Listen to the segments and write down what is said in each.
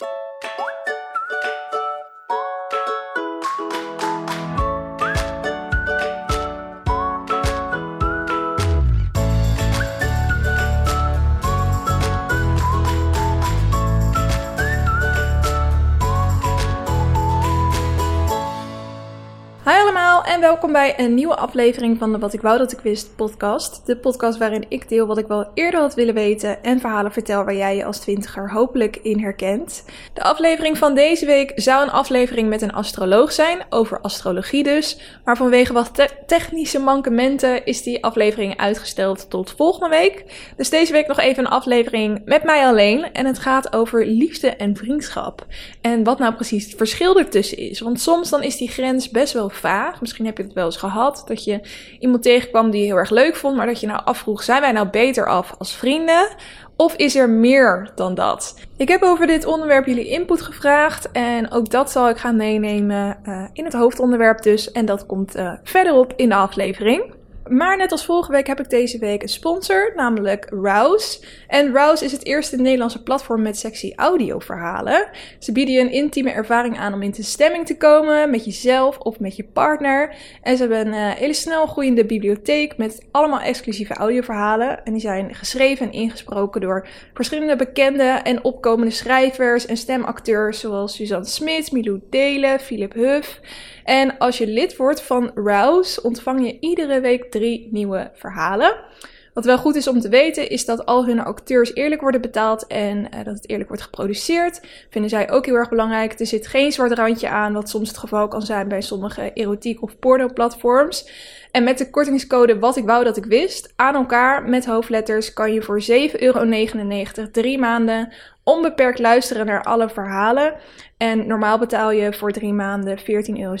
you welkom bij een nieuwe aflevering van de Wat ik wou dat ik wist podcast. De podcast waarin ik deel wat ik wel eerder had willen weten en verhalen vertel waar jij je als twintiger hopelijk in herkent. De aflevering van deze week zou een aflevering met een astroloog zijn, over astrologie dus. Maar vanwege wat technische mankementen is die aflevering uitgesteld tot volgende week. Dus deze week nog even een aflevering met mij alleen en het gaat over liefde en vriendschap. En wat nou precies het verschil ertussen is. Want soms dan is die grens best wel vaag. Misschien heb het wel eens gehad. Dat je iemand tegenkwam die je heel erg leuk vond. Maar dat je nou afvroeg: zijn wij nou beter af als vrienden? Of is er meer dan dat? Ik heb over dit onderwerp jullie input gevraagd. En ook dat zal ik gaan meenemen uh, in het hoofdonderwerp dus. En dat komt uh, verderop in de aflevering. Maar net als vorige week heb ik deze week een sponsor, namelijk Rouse. En Rouse is het eerste Nederlandse platform met sexy audioverhalen. Ze bieden een intieme ervaring aan om in de stemming te komen met jezelf of met je partner. En ze hebben een uh, hele snel groeiende bibliotheek met allemaal exclusieve audioverhalen. En die zijn geschreven en ingesproken door verschillende bekende en opkomende schrijvers en stemacteurs zoals Suzanne Smit, Milou Delen, Philip Huff. En als je lid wordt van Rouse, ontvang je iedere week drie nieuwe verhalen. Wat wel goed is om te weten, is dat al hun acteurs eerlijk worden betaald en uh, dat het eerlijk wordt geproduceerd. Vinden zij ook heel erg belangrijk. Er zit geen zwart randje aan, wat soms het geval kan zijn bij sommige erotiek- of porno-platforms. En met de kortingscode Wat ik wou dat ik wist, aan elkaar met hoofdletters, kan je voor 7,99 euro drie maanden onbeperkt luisteren naar alle verhalen. En normaal betaal je voor drie maanden 14,97 euro.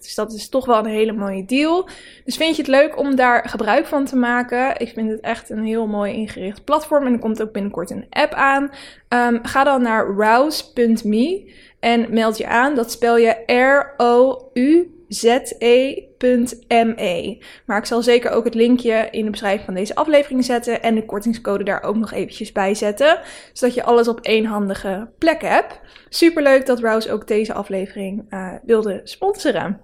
Dus dat is toch wel een hele mooie deal. Dus vind je het leuk om daar gebruik van te maken? Ik vind het echt een heel mooi ingericht platform. En er komt ook binnenkort een app aan. Um, ga dan naar rouse.me en meld je aan. Dat spel je R-O-U ze.me. Maar ik zal zeker ook het linkje in de beschrijving van deze aflevering zetten en de kortingscode daar ook nog eventjes bij zetten, zodat je alles op één handige plek hebt. Superleuk dat Rouse ook deze aflevering uh, wilde sponsoren.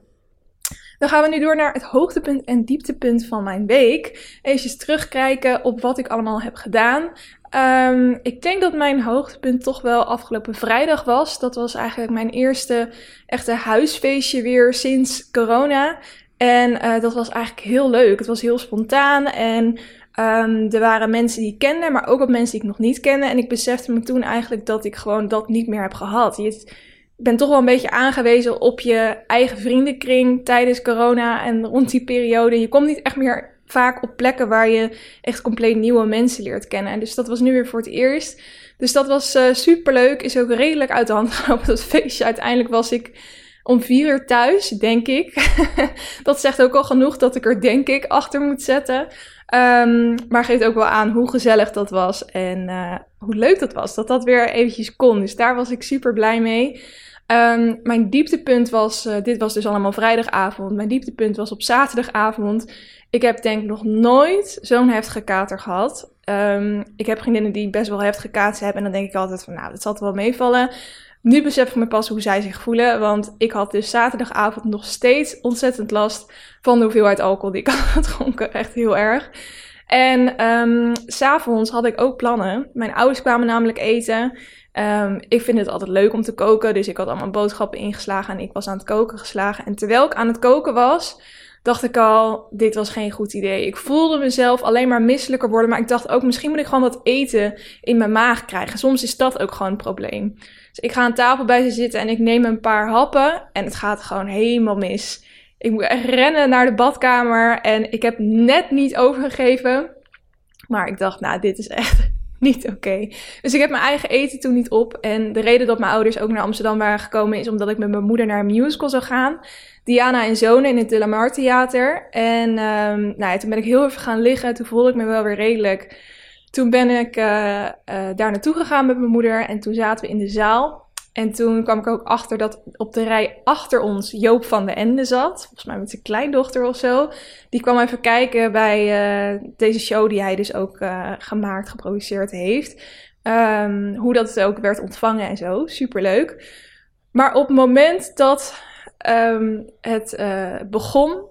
Dan gaan we nu door naar het hoogtepunt en dieptepunt van mijn week. Even terugkijken op wat ik allemaal heb gedaan. Um, ik denk dat mijn hoogtepunt toch wel afgelopen vrijdag was. Dat was eigenlijk mijn eerste echte huisfeestje weer sinds corona. En uh, dat was eigenlijk heel leuk. Het was heel spontaan en um, er waren mensen die ik kende, maar ook wat mensen die ik nog niet kende. En ik besefte me toen eigenlijk dat ik gewoon dat niet meer heb gehad. Je bent toch wel een beetje aangewezen op je eigen vriendenkring tijdens corona en rond die periode. Je komt niet echt meer vaak op plekken waar je echt compleet nieuwe mensen leert kennen. Dus dat was nu weer voor het eerst. Dus dat was uh, super leuk. Is ook redelijk uit de hand gelopen, dat feestje. Uiteindelijk was ik om vier uur thuis, denk ik. dat zegt ook al genoeg dat ik er, denk ik, achter moet zetten. Um, maar geeft ook wel aan hoe gezellig dat was en uh, hoe leuk dat was. Dat dat weer eventjes kon. Dus daar was ik super blij mee. Um, mijn dieptepunt was, uh, dit was dus allemaal vrijdagavond. Mijn dieptepunt was op zaterdagavond. Ik heb denk nog nooit zo'n heftige kater gehad. Um, ik heb vriendinnen die best wel heftige kater hebben. En dan denk ik altijd van, nou, dat zal wel meevallen. Nu besef ik me pas hoe zij zich voelen. Want ik had dus zaterdagavond nog steeds ontzettend last van de hoeveelheid alcohol die ik had gedronken. Echt heel erg. En um, s'avonds had ik ook plannen. Mijn ouders kwamen namelijk eten. Um, ik vind het altijd leuk om te koken. Dus ik had allemaal boodschappen ingeslagen en ik was aan het koken geslagen. En terwijl ik aan het koken was, dacht ik al, dit was geen goed idee. Ik voelde mezelf alleen maar misselijker worden. Maar ik dacht ook, misschien moet ik gewoon wat eten in mijn maag krijgen. Soms is dat ook gewoon een probleem. Dus ik ga aan tafel bij ze zitten en ik neem een paar happen. En het gaat gewoon helemaal mis. Ik moet echt rennen naar de badkamer. En ik heb net niet overgegeven. Maar ik dacht, nou, dit is echt niet oké. Dus ik heb mijn eigen eten toen niet op. En de reden dat mijn ouders ook naar Amsterdam waren gekomen is omdat ik met mijn moeder naar een musical zou gaan. Diana en Zonen in het De La Mar Theater. En um, nou ja, toen ben ik heel even gaan liggen. Toen voelde ik me wel weer redelijk. Toen ben ik uh, uh, daar naartoe gegaan met mijn moeder. En toen zaten we in de zaal. En toen kwam ik ook achter dat op de rij achter ons Joop van de Ende zat. Volgens mij met zijn kleindochter of zo. Die kwam even kijken bij uh, deze show die hij dus ook uh, gemaakt, geproduceerd heeft. Ehm, hoe dat ook werd ontvangen en zo. Superleuk. Maar op het moment dat ehm, het uh, begon,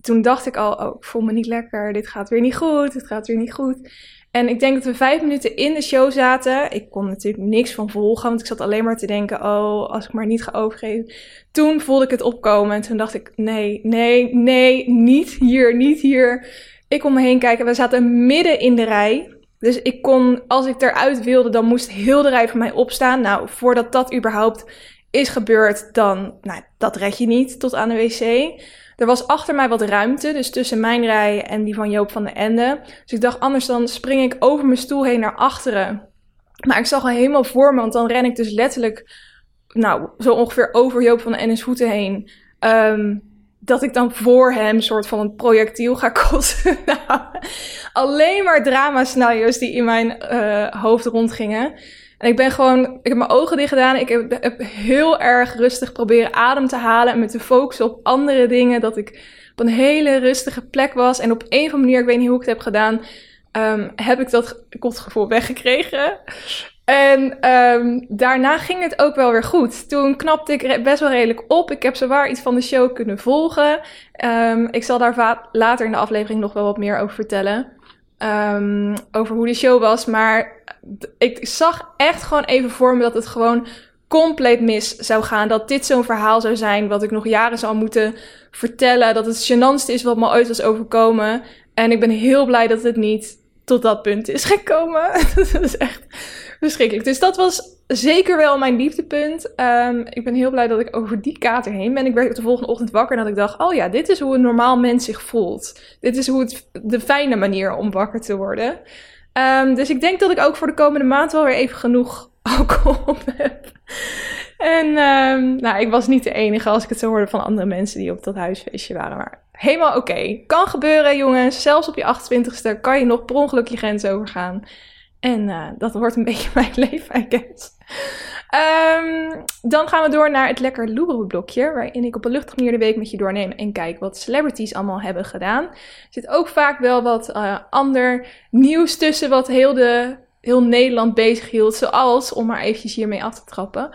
toen dacht ik al, oh, ik voel me niet lekker, dit gaat weer niet goed, dit gaat weer niet goed. En ik denk dat we vijf minuten in de show zaten. Ik kon natuurlijk niks van volgen, want ik zat alleen maar te denken, oh, als ik maar niet ga overgeven. Toen voelde ik het opkomen en toen dacht ik, nee, nee, nee, niet hier, niet hier. Ik kon me heen kijken, we zaten midden in de rij. Dus ik kon, als ik eruit wilde, dan moest heel de rij van mij opstaan. Nou, voordat dat überhaupt is gebeurd, dan, nou, dat red je niet tot aan de wc. Er was achter mij wat ruimte, dus tussen mijn rij en die van Joop van de Ende. Dus ik dacht, anders dan spring ik over mijn stoel heen naar achteren. Maar ik zag al helemaal voor me, want dan ren ik dus letterlijk, nou, zo ongeveer over Joop van de Ende's voeten heen. Um, dat ik dan voor hem soort van een projectiel ga kosten. nou, alleen maar drama-scenario's die in mijn uh, hoofd rondgingen. En ik ben gewoon, ik heb mijn ogen dicht gedaan. Ik heb, heel erg rustig proberen adem te halen en me te focussen op andere dingen. Dat ik op een hele rustige plek was. En op een of andere manier, ik weet niet hoe ik het heb gedaan, um, heb ik dat kotgevoel weggekregen. En um, daarna ging het ook wel weer goed. Toen knapte ik best wel redelijk op. Ik heb zowaar iets van de show kunnen volgen. Um, ik zal daar later in de aflevering nog wel wat meer over vertellen. Over hoe de show was. Maar ik zag echt gewoon even voor me dat het gewoon compleet mis zou gaan. Dat dit zo'n verhaal zou zijn wat ik nog jaren zou moeten vertellen. Dat het gênantste is wat me ooit was overkomen. En ik ben heel blij dat het niet tot dat punt is gekomen. dat is echt verschrikkelijk. Dus dat was zeker wel mijn dieptepunt. Um, ik ben heel blij dat ik over die kater heen ben. Ik werd de volgende ochtend wakker en dat ik dacht: oh ja, dit is hoe een normaal mens zich voelt. Dit is hoe het de fijne manier om wakker te worden. Um, dus ik denk dat ik ook voor de komende maand wel weer even genoeg alcohol heb. En um, nou, ik was niet de enige als ik het zo hoorde van andere mensen die op dat huisfeestje waren. Maar helemaal oké. Kan gebeuren, jongens. Zelfs op je 28ste kan je nog per ongeluk je grens overgaan. En uh, dat wordt een beetje mijn leven, I guess. Um, dan gaan we door naar het lekker loeren blokje, waarin ik op een luchtige manier de week met je doorneem en kijk wat celebrities allemaal hebben gedaan. Er zit ook vaak wel wat uh, ander nieuws tussen wat heel, de, heel Nederland bezig hield, zoals, om maar eventjes hiermee af te trappen,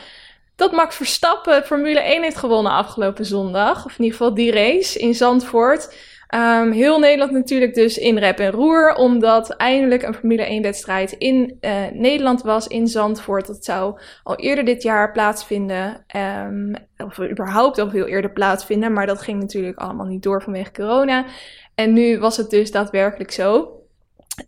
dat Max Verstappen Formule 1 heeft gewonnen afgelopen zondag. Of in ieder geval die race in Zandvoort. Um, heel Nederland natuurlijk dus in rep en roer, omdat eindelijk een Formule 1-wedstrijd in uh, Nederland was, in Zandvoort. Dat zou al eerder dit jaar plaatsvinden, um, of überhaupt al veel eerder plaatsvinden, maar dat ging natuurlijk allemaal niet door vanwege corona. En nu was het dus daadwerkelijk zo.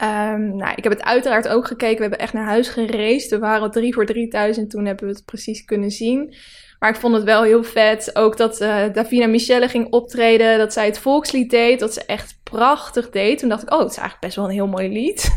Um, nou, ik heb het uiteraard ook gekeken. We hebben echt naar huis gereisd. We waren drie voor 3000. Toen hebben we het precies kunnen zien. Maar ik vond het wel heel vet. Ook dat uh, Davina Michelle ging optreden. Dat zij het volkslied deed. Dat ze echt prachtig deed. Toen dacht ik, oh, het is eigenlijk best wel een heel mooi lied.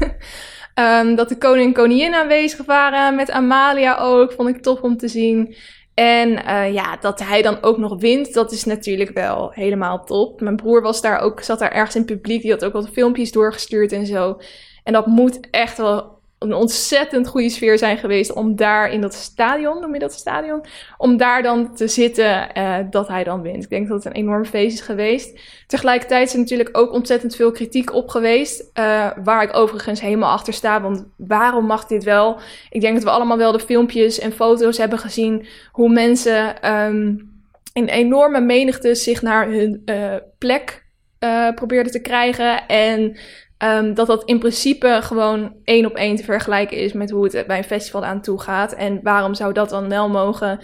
um, dat de koning en koningin aanwezig waren. Met Amalia ook. Vond ik tof om te zien. En uh, ja, dat hij dan ook nog wint, dat is natuurlijk wel helemaal top. Mijn broer was daar ook, zat daar ergens in het publiek. Die had ook wat filmpjes doorgestuurd en zo. En dat moet echt wel een ontzettend goede sfeer zijn geweest om daar in dat stadion, noem je dat stadion, om daar dan te zitten uh, dat hij dan wint. Ik denk dat het een enorm feest is geweest. Tegelijkertijd is er natuurlijk ook ontzettend veel kritiek op geweest, uh, waar ik overigens helemaal achter sta, want waarom mag dit wel? Ik denk dat we allemaal wel de filmpjes en foto's hebben gezien hoe mensen um, in enorme menigte zich naar hun uh, plek uh, probeerden te krijgen en Um, dat dat in principe gewoon één op één te vergelijken is met hoe het bij een festival aan toe gaat. En waarom zou dat dan wel mogen?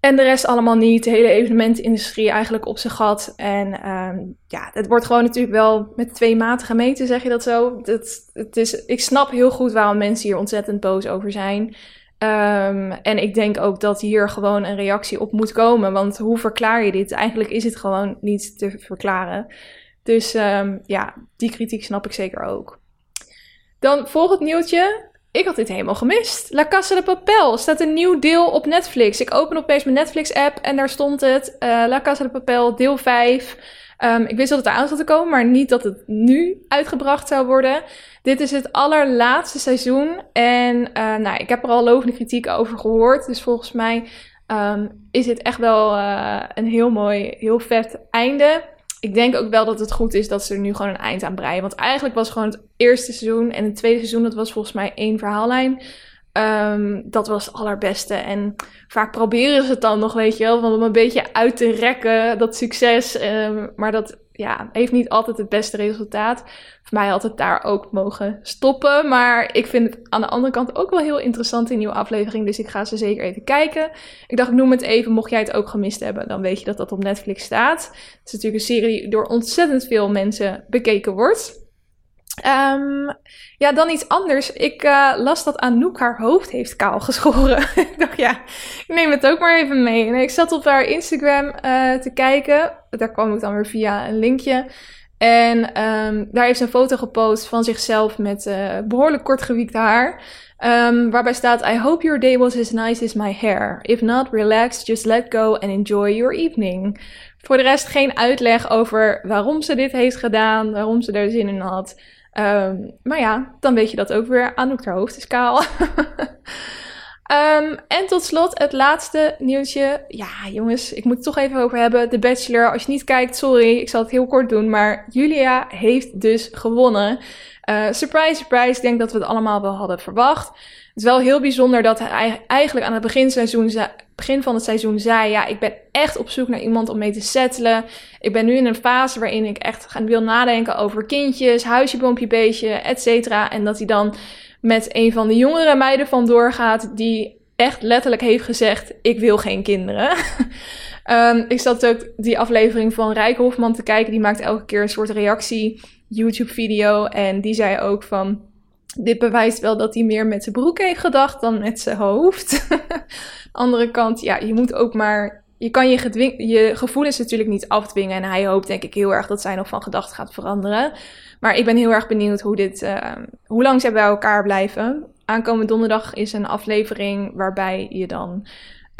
En de rest allemaal niet. De hele evenementindustrie eigenlijk op zijn gat. En um, ja, het wordt gewoon natuurlijk wel met twee maten gemeten, zeg je dat zo? Het, is, ik snap heel goed waarom mensen hier ontzettend boos over zijn. Um, en ik denk ook dat hier gewoon een reactie op moet komen. Want hoe verklaar je dit? Eigenlijk is het gewoon niet te verklaren. Dus um, ja, die kritiek snap ik zeker ook. Dan volgend nieuwtje. Ik had dit helemaal gemist. La Casa de Papel staat een nieuw deel op Netflix. Ik open opeens mijn Netflix-app en daar stond het. Uh, La Casa de Papel, deel 5. Um, ehm, ik wist dat het aan zat te komen, maar niet dat het nu uitgebracht zou worden. Dit is het allerlaatste seizoen. En uh, nou, ik heb er al lovende kritiek over gehoord. Dus volgens mij um, is dit echt wel uh, een heel mooi, heel vet einde ik denk ook wel dat het goed is dat ze er nu gewoon een eind aan breien. Want eigenlijk was gewoon het eerste seizoen en het tweede seizoen, dat was volgens mij één verhaallijn. Um, dat was het allerbeste. En vaak proberen ze het dan nog, weet je wel, om een beetje uit te rekken, dat succes. Um, maar dat ja, heeft niet altijd het beste resultaat. Voor mij had het daar ook mogen stoppen. Maar ik vind het aan de andere kant ook wel heel interessant, in nieuwe aflevering. Dus ik ga ze zeker even kijken. Ik dacht, ik noem het even. Mocht jij het ook gemist hebben, dan weet je dat dat op Netflix staat. Het is natuurlijk een serie die door ontzettend veel mensen bekeken wordt. Um, ja, dan iets anders. Ik uh, las dat Anouk haar hoofd heeft kaal geschoren. ik dacht, ja, ik neem het ook maar even mee. En ik zat op haar Instagram uh, te kijken. Daar kwam ik dan weer via een linkje. En um, daar heeft ze een foto gepost van zichzelf met behoorlijk kort gewiekte haar. Um, waarbij staat: I hope your day was as nice as my hair. If not, relax, just let go and enjoy your evening. Voor de rest geen uitleg over waarom ze dit heeft gedaan, waarom ze er zin in had. Um, maar ja, dan weet je dat ook weer. Anouk haar hoofd is kaal. um, en tot slot het laatste nieuwtje. Ja, jongens, ik moet het toch even over hebben. De Bachelor. Als je niet kijkt, sorry, ik zal het heel kort doen. Maar Julia heeft dus gewonnen. Uh, surprise, surprise. Ik denk dat we het allemaal wel hadden verwacht. Het is wel heel bijzonder dat hij eigenlijk aan het begin, seizoen, begin van het seizoen zei: Ja, ik ben echt op zoek naar iemand om mee te settelen. Ik ben nu in een fase waarin ik echt wil nadenken over kindjes, huisje, boompje, beestje, et cetera. En dat hij dan met een van de jongere meiden vandoor gaat, die echt letterlijk heeft gezegd: Ik wil geen kinderen. um, ik zat ook die aflevering van Rijk Hofman te kijken. Die maakt elke keer een soort reactie YouTube-video. En die zei ook van dit bewijst wel dat hij meer met zijn broek heeft gedacht dan met zijn hoofd. Andere kant, ja, je moet ook maar. Je kan je, je gevoelens natuurlijk niet afdwingen. En hij hoopt, denk ik, heel erg dat zij nog van gedachten gaat veranderen. Maar ik ben heel erg benieuwd hoe, dit, uh, hoe lang zij bij elkaar blijven. Aankomende donderdag is een aflevering waarbij je dan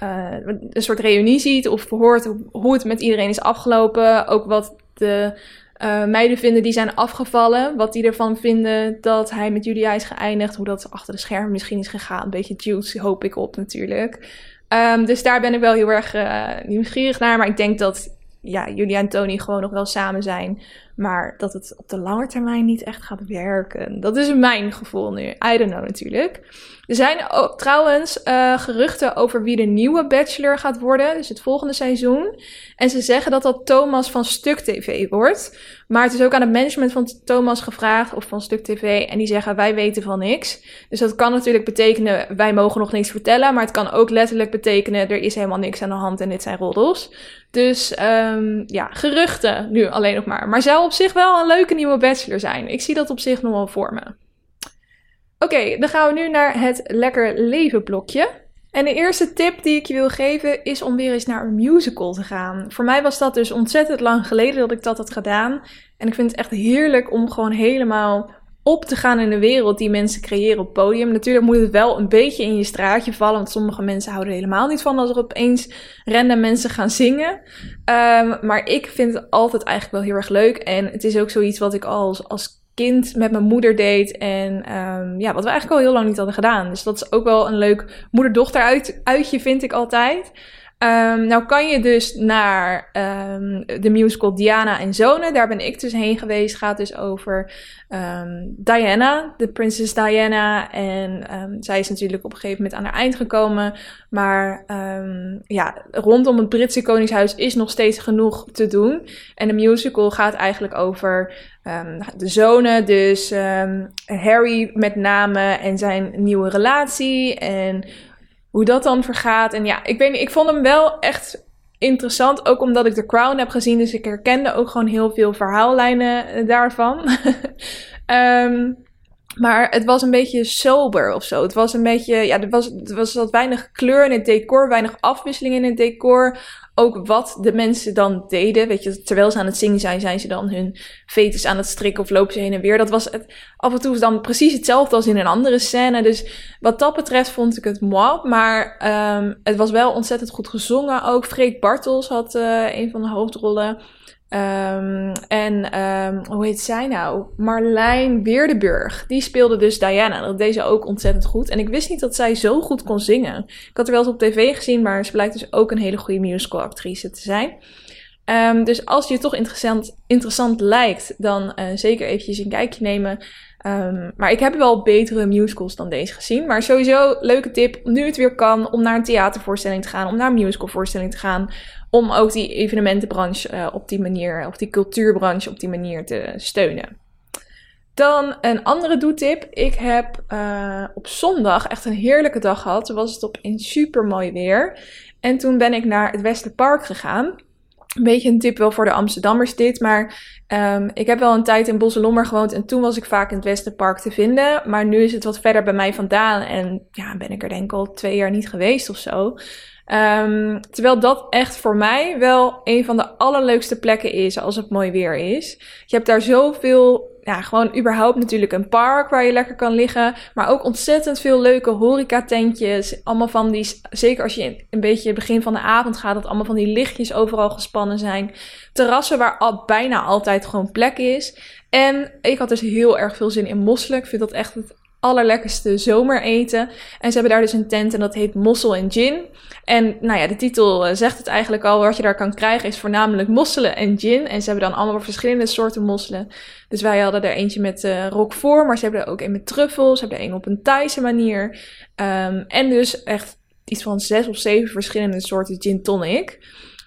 uh, een soort reunie ziet. Of hoort hoe het met iedereen is afgelopen. Ook wat de uh, meiden vinden die zijn afgevallen. Wat die ervan vinden dat hij met Julia is geëindigd. Hoe dat achter de schermen misschien is gegaan. Een beetje juice hoop ik op natuurlijk. Um, dus daar ben ik wel heel erg uh, nieuwsgierig naar. Maar ik denk dat ja, Julia en Tony gewoon nog wel samen zijn. Maar dat het op de lange termijn niet echt gaat werken. Dat is mijn gevoel nu. I don't know natuurlijk. Er zijn trouwens uh, geruchten over wie de nieuwe Bachelor gaat worden. Dus het volgende seizoen. En ze zeggen dat dat Thomas van Stuk TV wordt. Maar het is ook aan het management van Thomas gevraagd. Of van Stuk TV. En die zeggen wij weten van niks. Dus dat kan natuurlijk betekenen wij mogen nog niks vertellen. Maar het kan ook letterlijk betekenen er is helemaal niks aan de hand en dit zijn roddels. Dus um, ja, geruchten nu alleen nog maar. Maar op zich wel een leuke nieuwe bachelor zijn. Ik zie dat op zich nog wel voor me. Oké, dan gaan we nu naar het lekker leven blokje. En de eerste tip die ik je wil geven is om weer eens naar een musical te gaan. Voor mij was dat dus ontzettend lang geleden dat ik dat had gedaan. En ik vind het echt heerlijk om gewoon helemaal op te gaan in de wereld die mensen creëren op podium. Natuurlijk moet het wel een beetje in je straatje vallen, want sommige mensen houden helemaal niet van als er opeens random mensen gaan zingen. Um, maar ik vind het altijd eigenlijk wel heel erg leuk en het is ook zoiets wat ik als, als kind met mijn moeder deed en um, ja, wat we eigenlijk al heel lang niet hadden gedaan. Dus dat is ook wel een leuk moeder-dochter uit, uitje vind ik altijd. Um, nou kan je dus naar um, de musical Diana en Zonen. Daar ben ik dus heen geweest. Gaat dus over um, Diana, de prinses Diana. En zij is natuurlijk op een gegeven moment aan haar eind gekomen. Maar ja, rondom het Britse Koningshuis is nog steeds genoeg te doen. En de musical gaat eigenlijk over de zonen. Dus Harry met name en zijn nieuwe relatie. En hoe dat dan vergaat. En ja, ik weet niet, ik vond hem wel echt interessant. Ook omdat ik The Crown heb gezien. Dus ik herkende ook gewoon heel veel verhaallijnen eh, daarvan. um, maar het was een beetje sober of zo. Het was een beetje, ja, er was, er was wat weinig kleur in het decor, weinig afwisseling in het decor ook wat de mensen dan deden. Weet je, terwijl ze aan het zingen zijn, zijn ze dan hun fetus aan het strikken of lopen ze heen en weer. Dat was het, af en toe dan precies hetzelfde als in een andere scène. Dus wat dat betreft vond ik het mooi. Maar um, het was wel ontzettend goed gezongen ook. Freek Bartels had uh, een van de hoofdrollen. Um, en um, hoe heet zij nou? Marlijn Weerdenburg. Die speelde dus Diana. Dat deed ze ook ontzettend goed. En ik wist niet dat zij zo goed kon zingen. Ik had er wel eens op tv gezien, maar ze blijkt dus ook een hele goede musicalactrice te zijn. Ehm, dus als je het toch interessant, interessant lijkt, dan uh, zeker eventjes een kijkje nemen. Um, maar ik heb wel betere musicals dan deze gezien. Maar sowieso, leuke tip, nu het weer kan, om naar een theatervoorstelling te gaan, om naar een musicalvoorstelling te gaan. Om ook die evenementenbranche uh, op die manier, of die cultuurbranche op die manier te steunen. Dan een andere doetip. Ik heb uh, op zondag echt een heerlijke dag gehad. Toen was het op in super mooi weer. En toen ben ik naar het Westerpark gegaan een beetje een tip wel voor de Amsterdammers dit. Maar um, ik heb wel een tijd in Bosselommer gewoond. En toen was ik vaak in het Westerpark te vinden. Maar nu is het wat verder bij mij vandaan. En ja, ben ik er denk ik al twee jaar niet geweest of zo. Um, terwijl dat echt voor mij wel een van de allerleukste plekken is als het mooi weer is. Je hebt daar zoveel ja, gewoon überhaupt natuurlijk een park waar je lekker kan liggen. Maar ook ontzettend veel leuke horecatentjes. Allemaal van die, zeker als je een beetje begin van de avond gaat, dat allemaal van die lichtjes overal gespannen zijn. Terrassen waar al, bijna altijd gewoon plek is. En ik had dus heel erg veel zin in mosselen. Ik vind dat echt het allerlekkerste zomereten. En ze hebben daar dus een tent en dat heet Mossel en Gin. En nou ja, de titel eh, zegt het eigenlijk al. Wat je daar kan krijgen is voornamelijk mosselen en gin. En ze hebben dan allemaal verschillende soorten mosselen. Dus wij hadden er eentje met uh, roquefort, maar ze hebben er ook een met truffels. Ze hebben er een op een Thaise manier. Um, en dus echt iets van zes of zeven verschillende soorten gin tonic.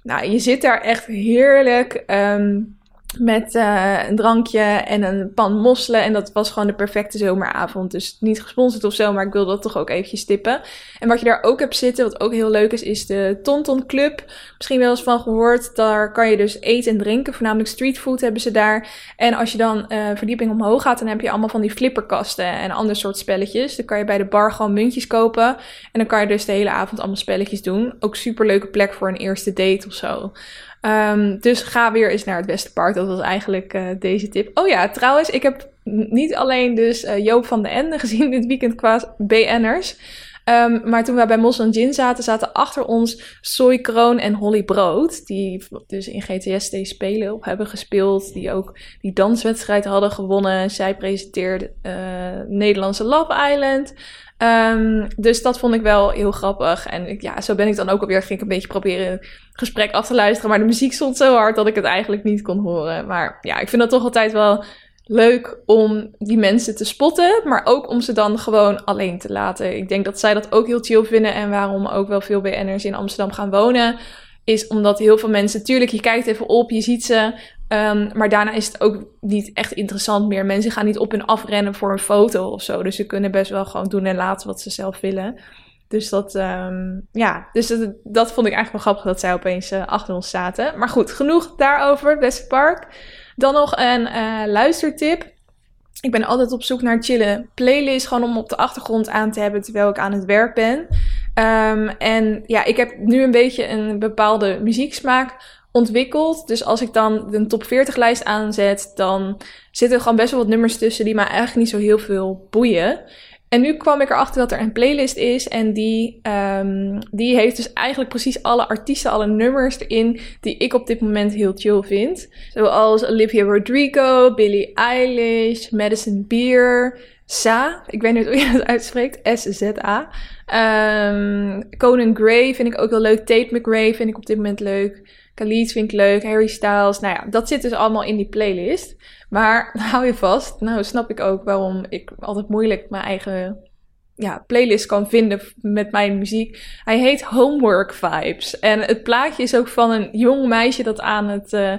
Nou, je zit daar echt heerlijk. Um, met uh, een drankje en een pan mosselen. En dat was gewoon de perfecte zomeravond. Dus niet gesponsord of zo, maar ik wilde dat toch ook eventjes tippen. En wat je daar ook hebt zitten, wat ook heel leuk is, is de Tonton Club. Misschien wel eens van gehoord. Daar kan je dus eten en drinken. Voornamelijk streetfood hebben ze daar. En als je dan uh, verdieping omhoog gaat, dan heb je allemaal van die flipperkasten en ander soort spelletjes. Dan kan je bij de bar gewoon muntjes kopen. En dan kan je dus de hele avond allemaal spelletjes doen. Ook super leuke plek voor een eerste date of zo. Um, dus ga weer eens naar het Westerpark. Dat was eigenlijk uh, deze tip. Oh ja, trouwens, ik heb niet alleen dus uh, Joop van de Ende gezien dit weekend qua BN'ers. Um, maar toen we bij Mos Gin zaten, zaten achter ons Soy Kroon en Holly Brood. Die dus in GTS deze spelen op hebben gespeeld. Die ook die danswedstrijd hadden gewonnen. Zij presenteerde uh, Nederlandse Love Island. Um, dus dat vond ik wel heel grappig. En ja, zo ben ik dan ook alweer. Ging ik een beetje proberen het gesprek af te luisteren. Maar de muziek stond zo hard dat ik het eigenlijk niet kon horen. Maar ja, ik vind dat toch altijd wel leuk om die mensen te spotten. Maar ook om ze dan gewoon alleen te laten. Ik denk dat zij dat ook heel chill vinden. En waarom ook wel veel BN'ers in Amsterdam gaan wonen. Is omdat heel veel mensen, tuurlijk, je kijkt even op, je ziet ze. Um, maar daarna is het ook niet echt interessant meer. Mensen gaan niet op en af rennen voor een foto of zo. Dus ze kunnen best wel gewoon doen en laten wat ze zelf willen. Dus dat, um, ja, dus dat, vond ik eigenlijk wel grappig dat zij opeens uh, achter ons zaten. Maar goed, genoeg daarover, Beste Park. Dan nog een uh, luistertip. Ik ben altijd op zoek naar chille playlist, gewoon om op de achtergrond aan te hebben terwijl ik aan het werk ben. Um, en ja, ik heb nu een beetje een bepaalde muzieksmaak ontwikkeld. Dus als ik dan een top 40 lijst aanzet, dan zitten er gewoon best wel wat nummers tussen die mij eigenlijk niet zo heel veel boeien. En nu kwam ik erachter dat er een playlist is en die, um, die heeft dus eigenlijk precies alle artiesten, alle nummers erin die ik op dit moment heel chill vind. Zoals Olivia Rodrigo, Billie Eilish, Madison Beer, Sa, ik weet niet hoe je dat uitspreekt, S-Z-A. Um, Conan Gray vind ik ook heel leuk, Tate McRae vind ik op dit moment leuk. Khalid vind ik leuk, Harry Styles. Nou ja, dat zit dus allemaal in die playlist. Maar hou je vast, nou snap ik ook waarom ik altijd moeilijk mijn eigen ja, playlist kan vinden met mijn muziek. Hij heet Homework Vibes. En het plaatje is ook van een jong meisje dat aan het uh,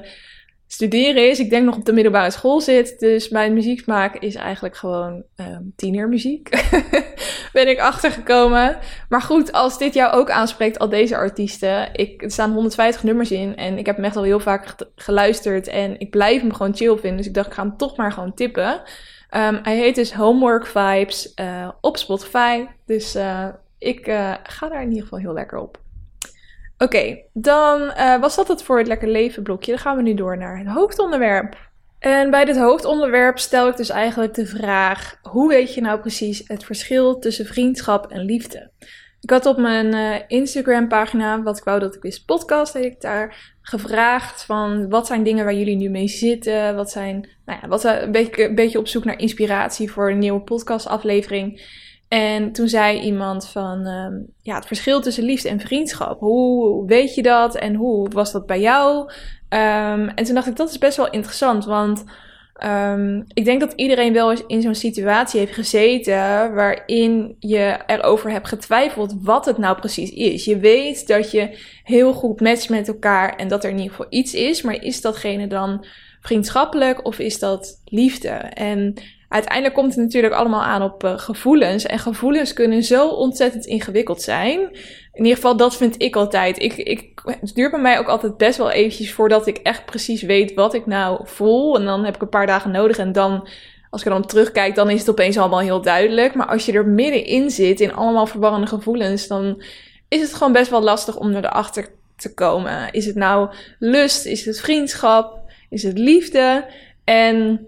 studeren is. Ik denk nog op de middelbare school zit. Dus mijn muzieksmaak is eigenlijk gewoon um, tienermuziek. ben ik achtergekomen. Maar goed, als dit jou ook aanspreekt, al deze artiesten. Ik, er staan 150 nummers in. En ik heb hem echt al heel vaak geluisterd. En ik blijf hem gewoon chill vinden. Dus ik dacht, ik ga hem toch maar gewoon tippen. Um, hij heet dus Homework Vibes uh, op Spotify. Dus uh, ik uh, ga daar in ieder geval heel lekker op. Oké, dan uh, was dat het voor het Lekker Leven blokje. Dan gaan we nu door naar het hoofdonderwerp. En bij dit hoofdonderwerp stel ik dus eigenlijk de vraag: hoe weet je nou precies het verschil tussen vriendschap en liefde? Ik had op mijn uh, Instagram-pagina, wat ik wou dat ik wist, podcast, heb ik daar gevraagd van wat zijn dingen waar jullie nu mee zitten? Wat zijn, nou ja, wat een beetje, een beetje op zoek naar inspiratie voor een nieuwe podcastaflevering. En toen zei iemand van, ehm, ja, het verschil tussen liefde en vriendschap. Hoe weet je dat en hoe was dat bij jou? Ehm, en toen dacht ik, dat is best wel interessant, want um, ik denk dat iedereen wel eens in zo'n situatie heeft gezeten waarin je erover hebt getwijfeld wat het nou precies is. Je weet dat je heel goed matcht met elkaar en dat er in ieder geval iets is, maar is datgene dan vriendschappelijk of is dat liefde? En uiteindelijk komt het natuurlijk allemaal aan op uh, gevoelens. En gevoelens kunnen zo ontzettend ingewikkeld zijn. In ieder geval, dat vind ik altijd. Ik, ik, het duurt bij mij ook altijd best wel eventjes voordat ik echt precies weet wat ik nou voel. En dan heb ik een paar dagen nodig en dan als ik er dan terugkijk, dan is het opeens allemaal heel duidelijk. Maar als je er middenin zit, in allemaal verwarrende gevoelens, dan is het gewoon best wel lastig om er erachter te komen. Is het nou lust? Is het vriendschap? Is het liefde? En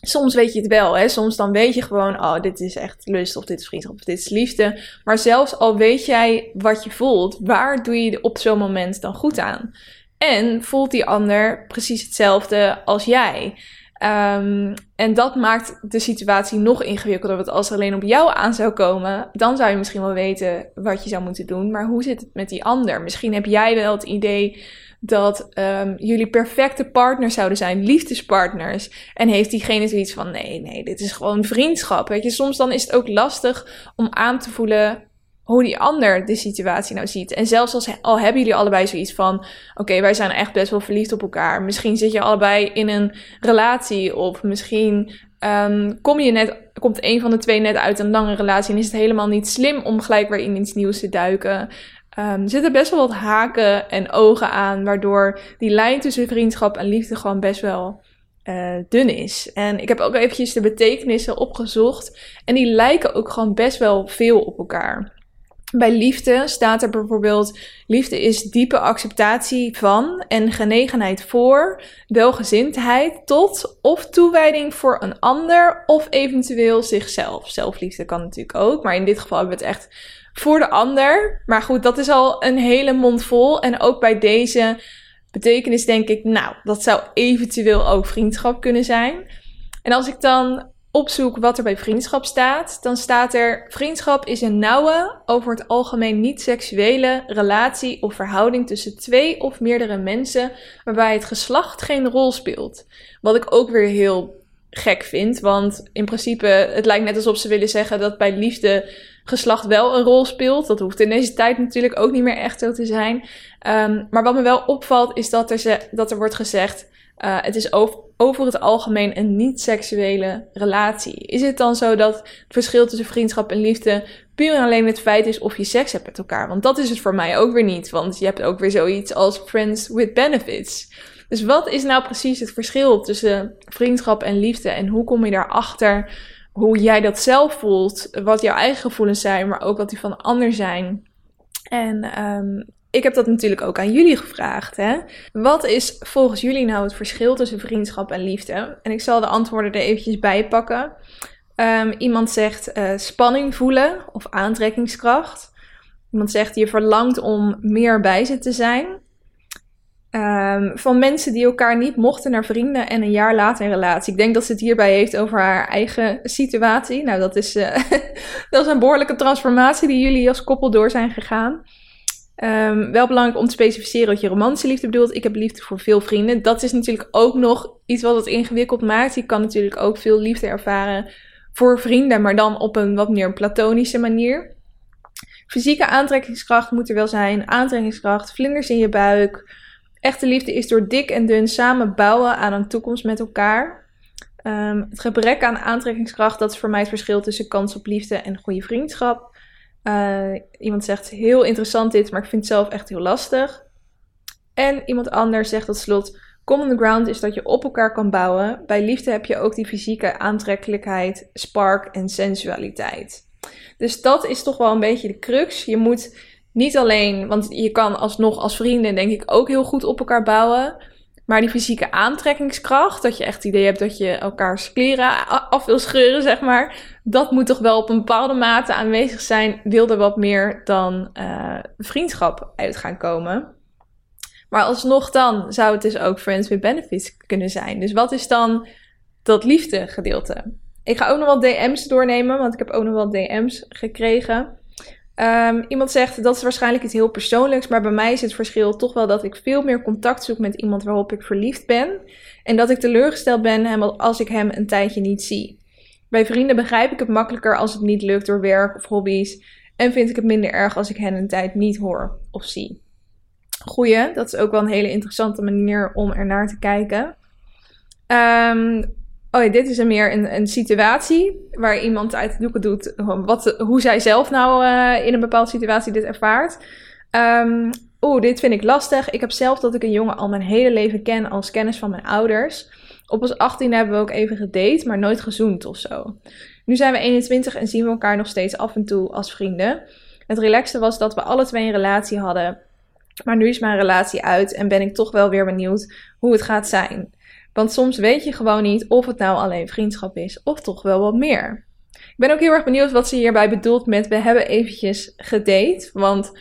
soms weet je het wel, hè? Soms dan weet je gewoon, oh, dit is echt lust, of dit is vriendschap, of dit is liefde. Maar zelfs al weet jij wat je voelt, waar doe je op zo'n moment dan goed aan? En voelt die ander precies hetzelfde als jij? Um, en dat maakt de situatie nog ingewikkelder. Want als er alleen op jou aan zou komen, dan zou je misschien wel weten wat je zou moeten doen. Maar hoe zit het met die ander? Misschien heb jij wel het idee dat um, jullie perfecte partners zouden zijn, liefdespartners. En heeft diegene zoiets van: nee, nee, dit is gewoon vriendschap. Weet je, soms dan is het ook lastig om aan te voelen hoe die ander de situatie nou ziet. En zelfs als al hebben jullie allebei zoiets van: oké, wij zijn echt best wel verliefd op elkaar. Misschien zit je allebei in een relatie, of misschien um, kom je net, komt een van de twee net uit een lange relatie en is het helemaal niet slim om gelijk weer in iets nieuws te duiken. Um, er zitten best wel wat haken en ogen aan, waardoor die lijn tussen vriendschap en liefde gewoon best wel uh, dun is. En ik heb ook eventjes de betekenissen opgezocht en die lijken ook gewoon best wel veel op elkaar. Bij liefde staat er bijvoorbeeld: liefde is diepe acceptatie van en genegenheid voor, welgezindheid tot of toewijding voor een ander of eventueel zichzelf. Zelfliefde kan natuurlijk ook, maar in dit geval hebben we het echt voor de ander. Maar goed, dat is al een hele mond vol. En ook bij deze betekenis denk ik, nou, dat zou eventueel ook vriendschap kunnen zijn. En als ik dan opzoek wat er bij vriendschap staat, dan staat er: vriendschap is een nauwe, over het algemeen niet seksuele relatie of verhouding tussen twee of meerdere mensen, waarbij het geslacht geen rol speelt. Wat ik ook weer heel gek vind, want in principe, het lijkt net alsof ze willen zeggen dat bij liefde geslacht wel een rol speelt. Dat hoeft in deze tijd natuurlijk ook niet meer echt zo te zijn. Um, maar wat me wel opvalt is dat er, ze, dat er wordt gezegd: uh, het is over, over het algemeen een niet-seksuele relatie. Is het dan zo dat het verschil tussen vriendschap en liefde puur en alleen het feit is of je seks hebt met elkaar? Want dat is het voor mij ook weer niet. Want je hebt ook weer zoiets als friends with benefits. Dus wat is nou precies het verschil tussen vriendschap en liefde? En hoe kom je daarachter? hoe jij dat zelf voelt, wat jouw eigen gevoelens zijn, maar ook wat die van de ander zijn. En um, ik heb dat natuurlijk ook aan jullie gevraagd. Hè? Wat is volgens jullie nou het verschil tussen vriendschap en liefde? En ik zal de antwoorden er eventjes bij pakken. Um, iemand zegt uh, spanning voelen of aantrekkingskracht. Iemand zegt je verlangt om meer bij ze te zijn. Um, van mensen die elkaar niet mochten naar vrienden en een jaar later in relatie. Ik denk dat ze het hierbij heeft over haar eigen situatie. Nou, dat is, uh, dat is een behoorlijke transformatie die jullie als koppel door zijn gegaan. Um, wel belangrijk om te specificeren wat je romantische liefde bedoelt. Ik heb liefde voor veel vrienden. Dat is natuurlijk ook nog iets wat het ingewikkeld maakt. Je kan natuurlijk ook veel liefde ervaren voor vrienden, maar dan op een wat meer platonische manier. Fysieke aantrekkingskracht moet er wel zijn. Aantrekkingskracht, vlinders in je buik Echte liefde is door dik en dun samen bouwen aan een toekomst met elkaar. Um, het gebrek aan aantrekkingskracht, dat is voor mij het verschil tussen kans op liefde en goede vriendschap. Uh, iemand zegt heel interessant dit, maar ik vind het zelf echt heel lastig. En iemand anders zegt tot slot: Common ground is dat je op elkaar kan bouwen. Bij liefde heb je ook die fysieke aantrekkelijkheid, spark en sensualiteit. Dus dat is toch wel een beetje de crux. Je moet niet alleen, want je kan alsnog als vrienden denk ik ook heel goed op elkaar bouwen. Maar die fysieke aantrekkingskracht, dat je echt het idee hebt dat je elkaars kleren af wil scheuren, zeg maar. Dat moet toch wel op een bepaalde mate aanwezig zijn. Wil er wat meer dan uh, vriendschap uit gaan komen. Maar alsnog dan zou het dus ook friends with benefits kunnen zijn. Dus wat is dan dat liefde gedeelte? ik ga ook nog wel DM's doornemen, want ik heb ook nog wel DM's gekregen. Ehm, iemand zegt dat is waarschijnlijk iets heel persoonlijks, maar bij mij is het verschil toch wel dat ik veel meer contact zoek met iemand waarop ik verliefd ben. En dat ik teleurgesteld ben als ik hem een tijdje niet zie. Bij vrienden begrijp ik het makkelijker als het niet lukt door werk of hobby's. En vind ik het minder erg als ik hen een tijd niet hoor of zie. Goeie, dat is ook wel een hele interessante manier om er naar te kijken. Um, oh dit is een meer een, een situatie waar iemand uit de doeken doet wat, hoe zij zelf nou uh, in een bepaalde situatie dit ervaart. Um, Oeh, dit vind ik lastig. Ik heb zelf dat ik een jongen al mijn hele leven ken als kennis van mijn ouders. Op ons 18 hebben we ook even gedate, maar nooit gezoend of zo. Nu zijn we 21 en zien we elkaar nog steeds af en toe als vrienden. Het relaxte was dat we alle twee een relatie hadden. Maar nu is mijn relatie uit en ben ik toch wel weer benieuwd hoe het gaat zijn. Want soms weet je gewoon niet of het nou alleen vriendschap is of toch wel wat meer. Ik ben ook heel erg benieuwd wat ze hierbij bedoelt met we hebben eventjes gedate. Want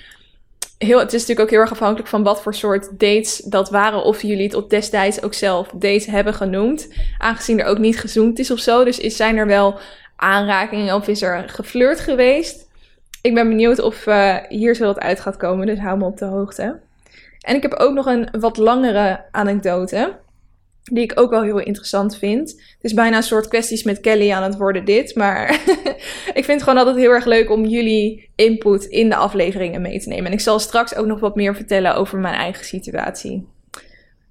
heel, het is natuurlijk ook heel erg afhankelijk van wat voor soort dates dat waren. Of jullie het op destijds ook zelf dates hebben genoemd. Aangezien er ook niet gezoomd is of zo. Dus is, zijn er wel aanrakingen of is er geflirt geweest? Ik ben benieuwd of uh, hier zo wat uit gaat komen. Dus hou me op de hoogte. En ik heb ook nog een wat langere anekdote. Die ik ook wel heel interessant vind. Het is bijna een soort kwesties met Kelly aan het worden dit. Maar ik vind het gewoon altijd heel erg leuk om jullie input in de afleveringen mee te nemen. En ik zal straks ook nog wat meer vertellen over mijn eigen situatie.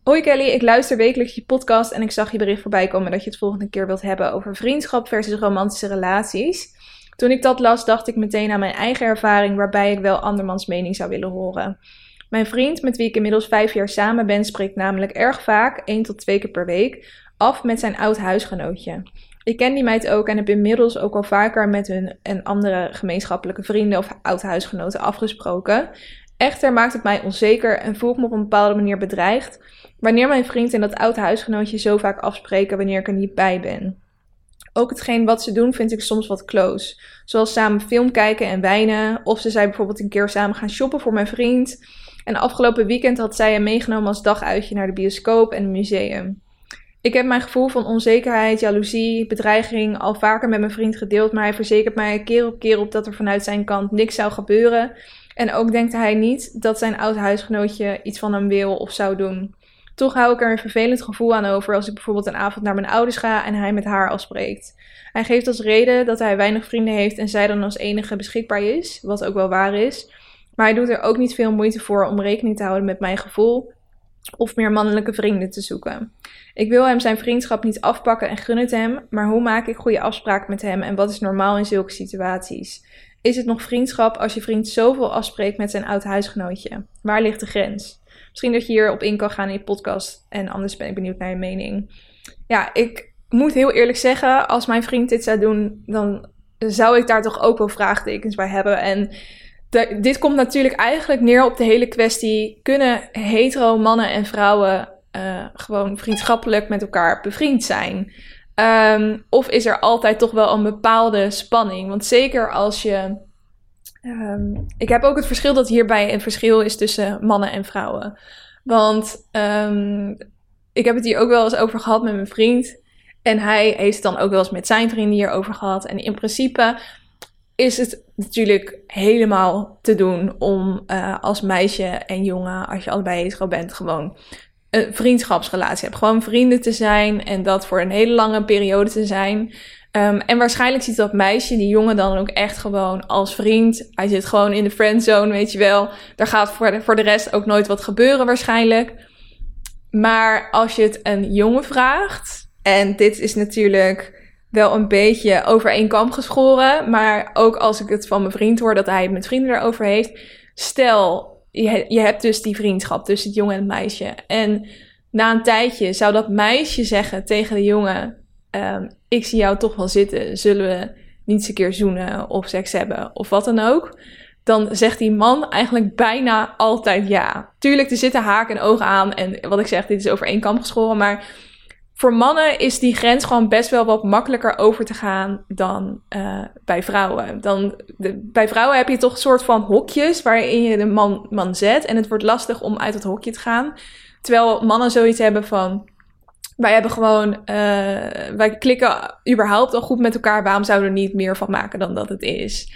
Hoi Kelly, ik luister wekelijks je podcast en ik zag je bericht voorbij komen dat je het volgende keer wilt hebben over vriendschap versus romantische relaties. Toen ik dat las, dacht ik meteen aan mijn eigen ervaring waarbij ik wel andermans mening zou willen horen. Mijn vriend, met wie ik inmiddels vijf jaar samen ben, spreekt namelijk erg vaak, één tot twee keer per week, af met zijn oud huisgenootje. Ik ken die meid ook en heb inmiddels ook al vaker met hun en andere gemeenschappelijke vrienden of oud-huisgenoten afgesproken. Echter maakt het mij onzeker en voel ik me op een bepaalde manier bedreigd wanneer mijn vriend en dat oud-huisgenootje zo vaak afspreken wanneer ik er niet bij ben. Ook hetgeen wat ze doen vind ik soms wat close. Zoals samen film kijken en wijnen. Of ze zijn bijvoorbeeld een keer samen gaan shoppen voor mijn vriend. En afgelopen weekend had zij hem meegenomen als daguitje naar de bioscoop en het museum. Ik heb mijn gevoel van onzekerheid, jaloezie, bedreiging al vaker met mijn vriend gedeeld, maar hij verzekert mij keer op keer op dat er vanuit zijn kant niks zou gebeuren. En ook denkt hij niet dat zijn oud huisgenootje iets van hem wil of zou doen. Toch hou ik er een vervelend gevoel aan over als ik bijvoorbeeld een avond naar mijn ouders ga en hij met haar afspreekt. Hij geeft als reden dat hij weinig vrienden heeft en zij dan als enige beschikbaar is, wat ook wel waar is. Maar hij doet er ook niet veel moeite voor om rekening te houden met mijn gevoel of meer mannelijke vrienden te zoeken. Ik wil hem zijn vriendschap niet afpakken en gun het hem, maar hoe maak ik goede afspraken met hem en wat is normaal in zulke situaties? Is het nog vriendschap als je vriend zoveel afspreekt met zijn oud huisgenootje? Waar ligt de grens? Misschien dat je hierop in kan gaan in je podcast en anders ben ik benieuwd naar je mening. Ja, ik moet heel eerlijk zeggen, als mijn vriend dit zou doen, dan zou ik daar toch ook wel vraagtekens bij hebben. En dit komt natuurlijk eigenlijk neer op de hele kwestie: kunnen hetero mannen en vrouwen uh, gewoon vriendschappelijk met elkaar bevriend zijn? Um, of is er altijd toch wel een bepaalde spanning? Want zeker als je. Um, ik heb ook het verschil dat hierbij een verschil is tussen mannen en vrouwen. Want um, ik heb het hier ook wel eens over gehad met mijn vriend. En hij heeft het dan ook wel eens met zijn vrienden hierover gehad. En in principe is het natuurlijk helemaal te doen om uh, als meisje en jongen, als je allebei hetero bent, gewoon een vriendschapsrelatie hebt. Gewoon vrienden te zijn en dat voor een hele lange periode te zijn. Um, en waarschijnlijk ziet dat meisje, die jongen, dan ook echt gewoon als vriend. Hij zit gewoon in de friendzone, weet je wel. Daar gaat voor de, voor de rest ook nooit wat gebeuren waarschijnlijk. Maar als je het een jongen vraagt, en dit is natuurlijk wel een beetje over één kam geschoren. Maar ook als ik het van mijn vriend hoor dat hij het met vrienden erover heeft. Stel, je, je hebt dus die vriendschap tussen het jongen en het meisje. En na een tijdje zou dat meisje zeggen tegen de jongen: um, Ik zie jou toch wel zitten. Zullen we niet eens een keer zoenen of seks hebben of wat dan ook? Dan zegt die man eigenlijk bijna altijd ja. Tuurlijk, er zitten haken en ogen aan. En wat ik zeg, dit is over één kam geschoren. Maar voor mannen is die grens gewoon best wel wat makkelijker over te gaan dan uh, bij vrouwen. Dan, de, bij vrouwen heb je toch een soort van hokjes waarin je de man, man zet. En het wordt lastig om uit het hokje te gaan. Terwijl mannen zoiets hebben van: wij hebben gewoon, uh, wij klikken überhaupt al goed met elkaar. Waarom zouden we er niet meer van maken dan dat het is?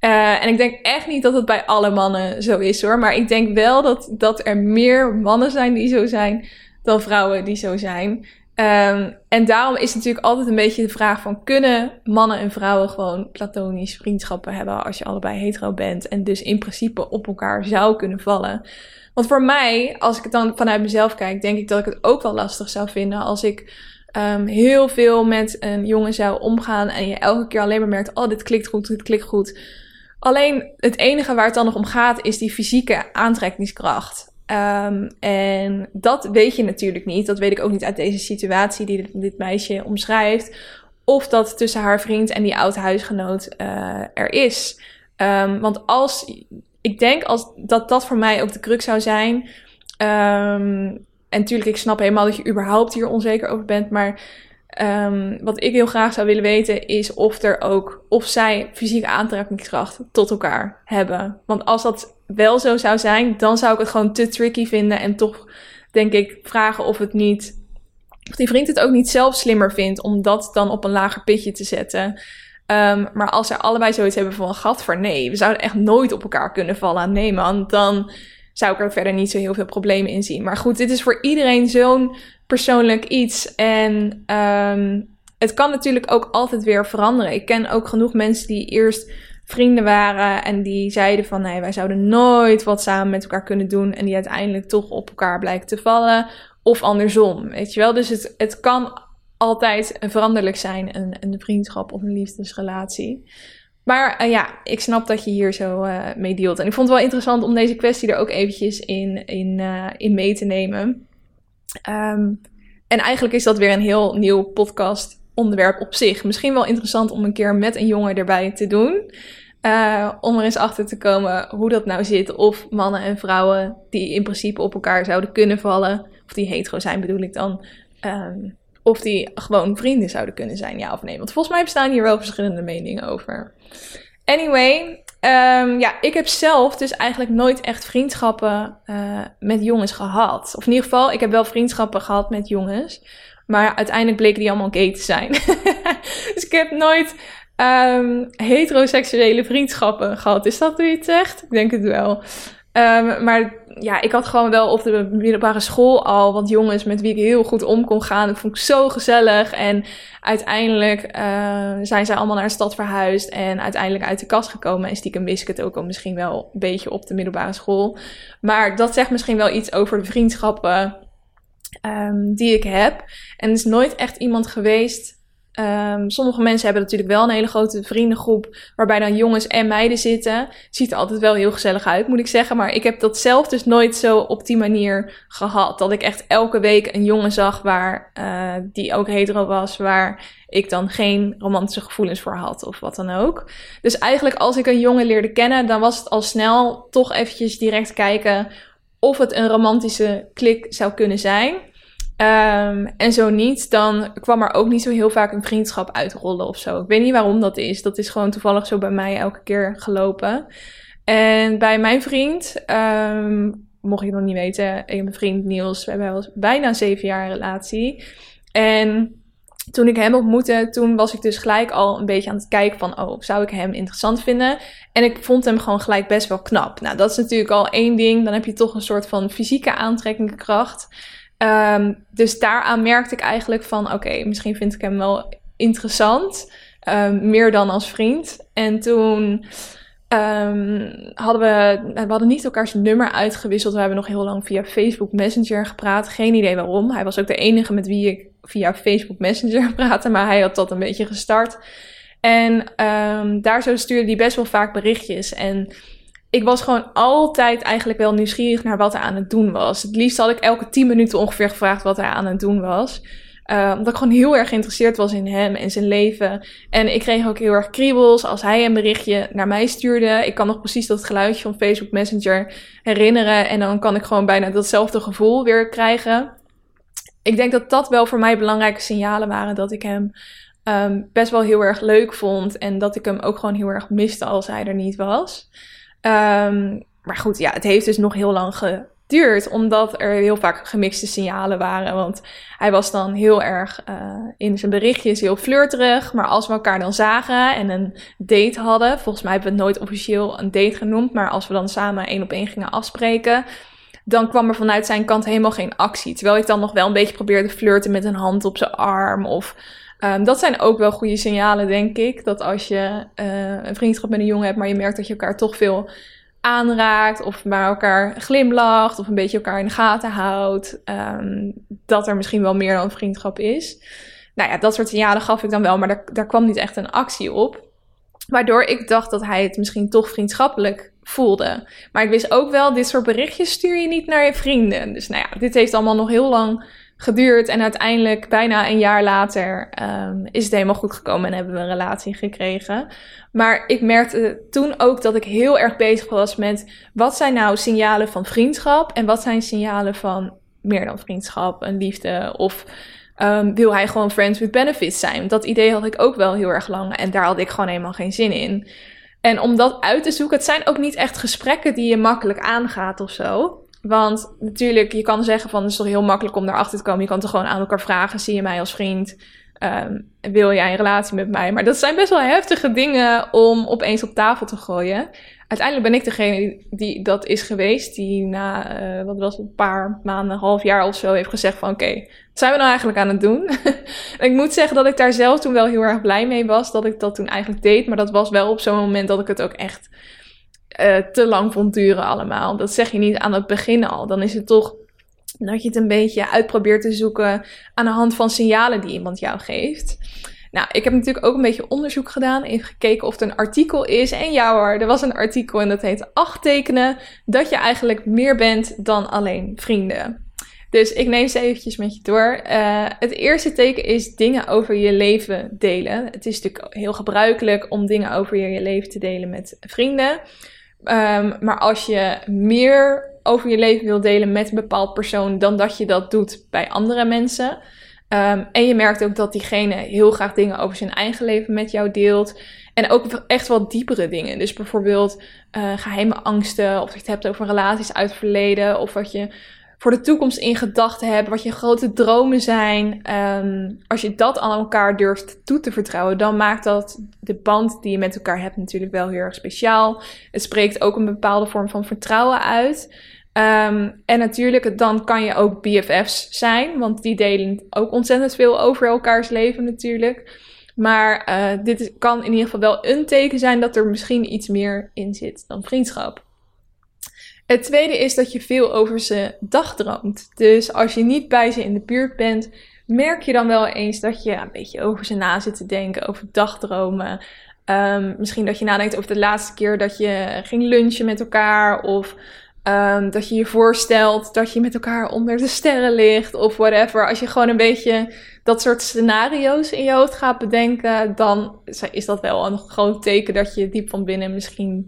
Uh, en ik denk echt niet dat het bij alle mannen zo is hoor. Maar ik denk wel dat, dat er meer mannen zijn die zo zijn dan vrouwen die zo zijn. Um, en daarom is natuurlijk altijd een beetje de vraag van... kunnen mannen en vrouwen gewoon platonisch vriendschappen hebben... als je allebei hetero bent en dus in principe op elkaar zou kunnen vallen... Want voor mij, als ik het dan vanuit mezelf kijk, denk ik dat ik het ook wel lastig zou vinden als ik um, heel veel met een jongen zou omgaan en je elke keer alleen maar merkt, oh, dit klikt goed, dit klikt goed. Alleen het enige waar het dan nog om gaat is die fysieke aantrekkingskracht. Um, en dat weet je natuurlijk niet. Dat weet ik ook niet uit deze situatie die dit, meisje omschrijft. Of dat tussen haar vriend en die oud huisgenoot uh, er is. Um, want als ik denk als, dat dat voor mij ook de crux zou zijn. Um, en natuurlijk, ik snap helemaal dat je überhaupt hier onzeker over bent. Maar um, wat ik heel graag zou willen weten is of er ook, of zij fysieke aantrekkingskracht tot elkaar hebben. Want als dat wel zo zou zijn, dan zou ik het gewoon te tricky vinden. En toch denk ik vragen of het niet, of die vriend het ook niet zelf slimmer vindt om dat dan op een lager pitje te zetten. Um, maar als ze allebei zoiets hebben van gat voor nee, we zouden echt nooit op elkaar kunnen vallen. Nee man, dan zou ik er verder niet zo heel veel problemen in zien. Maar goed, dit is voor iedereen zo'n persoonlijk iets. En um, het kan natuurlijk ook altijd weer veranderen. Ik ken ook genoeg mensen die eerst vrienden waren en die zeiden van nee, wij zouden nooit wat samen met elkaar kunnen doen. En die uiteindelijk toch op elkaar blijken te vallen. Of andersom, weet je wel. Dus het, het kan altijd veranderlijk zijn, een, een vriendschap of een liefdesrelatie. Maar uh, ja, ik snap dat je hier zo uh, mee dealt. En ik vond het wel interessant om deze kwestie er ook eventjes in, in, uh, in mee te nemen. Um, en eigenlijk is dat weer een heel nieuw podcast onderwerp op zich. Misschien wel interessant om een keer met een jongen erbij te doen. om er eens achter te komen hoe dat nou zit. Of mannen en vrouwen die in principe op elkaar zouden kunnen vallen. Of die hetero zijn bedoel ik dan. Um, of die gewoon vrienden zouden kunnen zijn, ja of nee. Want volgens mij bestaan hier wel verschillende meningen over. Anyway, um, ja, ik heb zelf dus eigenlijk nooit echt vriendschappen uh, met jongens gehad. Of in ieder geval, ik heb wel vriendschappen gehad met jongens. Maar uiteindelijk bleken die allemaal gay te zijn. dus ik heb nooit um, heteroseksuele vriendschappen gehad. Is dat hoe je het zegt? Ik denk het wel. Um, maar ja, ik had gewoon wel op de middelbare school al wat jongens met wie ik heel goed om kon gaan. Dat vond ik zo gezellig. En uiteindelijk uh, zijn zij allemaal naar de stad verhuisd en uiteindelijk uit de kast gekomen. En stiekem wist ik het ook al misschien wel een beetje op de middelbare school. Maar dat zegt misschien wel iets over de vriendschappen um, die ik heb. En er is nooit echt iemand geweest Um, sommige mensen hebben natuurlijk wel een hele grote vriendengroep waarbij dan jongens en meiden zitten. Ziet er altijd wel heel gezellig uit, moet ik zeggen. Maar ik heb dat zelf dus nooit zo op die manier gehad. Dat ik echt elke week een jongen zag waar uh, die ook hetero was, waar ik dan geen romantische gevoelens voor had of wat dan ook. Dus eigenlijk als ik een jongen leerde kennen, dan was het al snel toch eventjes direct kijken of het een romantische klik zou kunnen zijn. Um, en zo niet, dan kwam er ook niet zo heel vaak een vriendschap uitrollen of zo. Ik weet niet waarom dat is. Dat is gewoon toevallig zo bij mij elke keer gelopen. En bij mijn vriend, um, mocht je nog niet weten, ik heb een vriend Niels. We hebben al bijna zeven jaar relatie. En toen ik hem ontmoette, toen was ik dus gelijk al een beetje aan het kijken van, oh, zou ik hem interessant vinden? En ik vond hem gewoon gelijk best wel knap. Nou, dat is natuurlijk al één ding. Dan heb je toch een soort van fysieke aantrekkingskracht. Um, dus daaraan merkte ik eigenlijk van, oké, misschien vind ik hem wel interessant. Um, meer dan als vriend. En toen um, hadden we, hadden niet elkaars nummer uitgewisseld. We hebben nog heel lang via Facebook Messenger gepraat. Geen idee waarom. Hij was ook de enige met wie ik via Facebook Messenger praatte, maar hij had dat een beetje gestart. En daar zo stuurde hij best wel vaak berichtjes. En ik was gewoon altijd eigenlijk wel nieuwsgierig naar wat hij aan het doen was. Het liefst had ik elke tien minuten ongeveer gevraagd wat hij aan het doen was. Uh, omdat ik gewoon heel erg geïnteresseerd was in hem en zijn leven. En ik kreeg ook heel erg kriebels als hij een berichtje naar mij stuurde. Ik kan nog precies dat geluidje van Facebook Messenger herinneren. En dan kan ik gewoon bijna datzelfde gevoel weer krijgen. Ik denk dat dat wel voor mij belangrijke signalen waren dat ik hem um, best wel heel erg leuk vond. En dat ik hem ook gewoon heel erg miste als hij er niet was. Um, maar goed, ja, het heeft dus nog heel lang geduurd, omdat er heel vaak gemixte signalen waren. Want hij was dan heel erg uh, in zijn berichtjes heel flirterig. Maar als we elkaar dan zagen en een date hadden, volgens mij hebben we het nooit officieel een date genoemd, maar als we dan samen één op één gingen afspreken, dan kwam er vanuit zijn kant helemaal geen actie. Terwijl ik dan nog wel een beetje probeerde flirten met een hand op zijn arm of Um, dat zijn ook wel goede signalen, denk ik. Dat als je uh, een vriendschap met een jongen hebt, maar je merkt dat je elkaar toch veel aanraakt, of bij elkaar glimlacht, of een beetje elkaar in de gaten houdt, um, dat er misschien wel meer dan vriendschap is. Nou ja, dat soort signalen gaf ik dan wel, maar daar, daar kwam niet echt een actie op. Waardoor ik dacht dat hij het misschien toch vriendschappelijk voelde. Maar ik wist ook wel, dit soort berichtjes stuur je niet naar je vrienden. Dus nou ja, dit heeft allemaal nog heel lang geduurd. En uiteindelijk, bijna een jaar later, um, is het helemaal goed gekomen en hebben we een relatie gekregen. Maar ik merkte toen ook dat ik heel erg bezig was met wat zijn nou signalen van vriendschap en wat zijn signalen van meer dan vriendschap, een liefde of um, wil hij gewoon friends with benefits zijn? Dat idee had ik ook wel heel erg lang en daar had ik gewoon helemaal geen zin in. En om dat uit te zoeken, het zijn ook niet echt gesprekken die je makkelijk aangaat of zo. Want natuurlijk, je kan zeggen van het is toch heel makkelijk om daarachter te komen. Je kan toch gewoon aan elkaar vragen: zie je mij als vriend? Um, wil jij een relatie met mij? Maar dat zijn best wel heftige dingen om opeens op tafel te gooien. Uiteindelijk ben ik degene die dat is geweest, die na, uh, wat was het, een paar maanden, half jaar of zo, heeft gezegd van oké, wat zijn we nou eigenlijk aan het doen? ik moet zeggen dat ik daar zelf toen wel heel erg blij mee was, dat ik dat toen eigenlijk deed. Maar dat was wel op zo'n moment dat ik het ook echt uh, te lang vond duren allemaal. Dat zeg je niet aan het begin al. Dan is het toch dat je het een beetje uit probeert te zoeken aan de hand van signalen die iemand jou geeft. Nou, ik heb natuurlijk ook een beetje onderzoek gedaan. Even gekeken of er een artikel is. En ja hoor, er was een artikel en dat heet acht tekenen dat je eigenlijk meer bent dan alleen vrienden. Dus ik neem ze eventjes met je door. Uh, het eerste teken is dingen over je leven delen. Het is natuurlijk heel gebruikelijk om dingen over je leven te delen met vrienden. Um, maar als je meer over je leven wil delen met een bepaald persoon dan dat je dat doet bij andere mensen. Um, en je merkt ook dat diegene heel graag dingen over zijn eigen leven met jou deelt. En ook echt wel diepere dingen. Dus bijvoorbeeld uh, geheime angsten, of dat je het hebt over relaties uit het verleden, of wat je voor de toekomst in gedachten hebt, wat je grote dromen zijn. Um, als je dat aan elkaar durft toe te vertrouwen, dan maakt dat de band die je met elkaar hebt natuurlijk wel heel erg speciaal. Het spreekt ook een bepaalde vorm van vertrouwen uit. Um, en natuurlijk, dan kan je ook BFF's zijn, want die delen ook ontzettend veel over elkaars leven natuurlijk. Maar uh, dit kan in ieder geval wel een teken zijn dat er misschien iets meer in zit dan vriendschap. Het tweede is dat je veel over ze dagdroomt. Dus als je niet bij ze in de buurt bent, merk je dan wel eens dat je een beetje over ze na zit te denken, over dagdromen. Um, misschien dat je nadenkt over de laatste keer dat je ging lunchen met elkaar. Of um, dat je je voorstelt dat je met elkaar onder de sterren ligt. Of whatever. Als je gewoon een beetje dat soort scenario's in je hoofd gaat bedenken, dan is dat wel een groot teken dat je diep van binnen misschien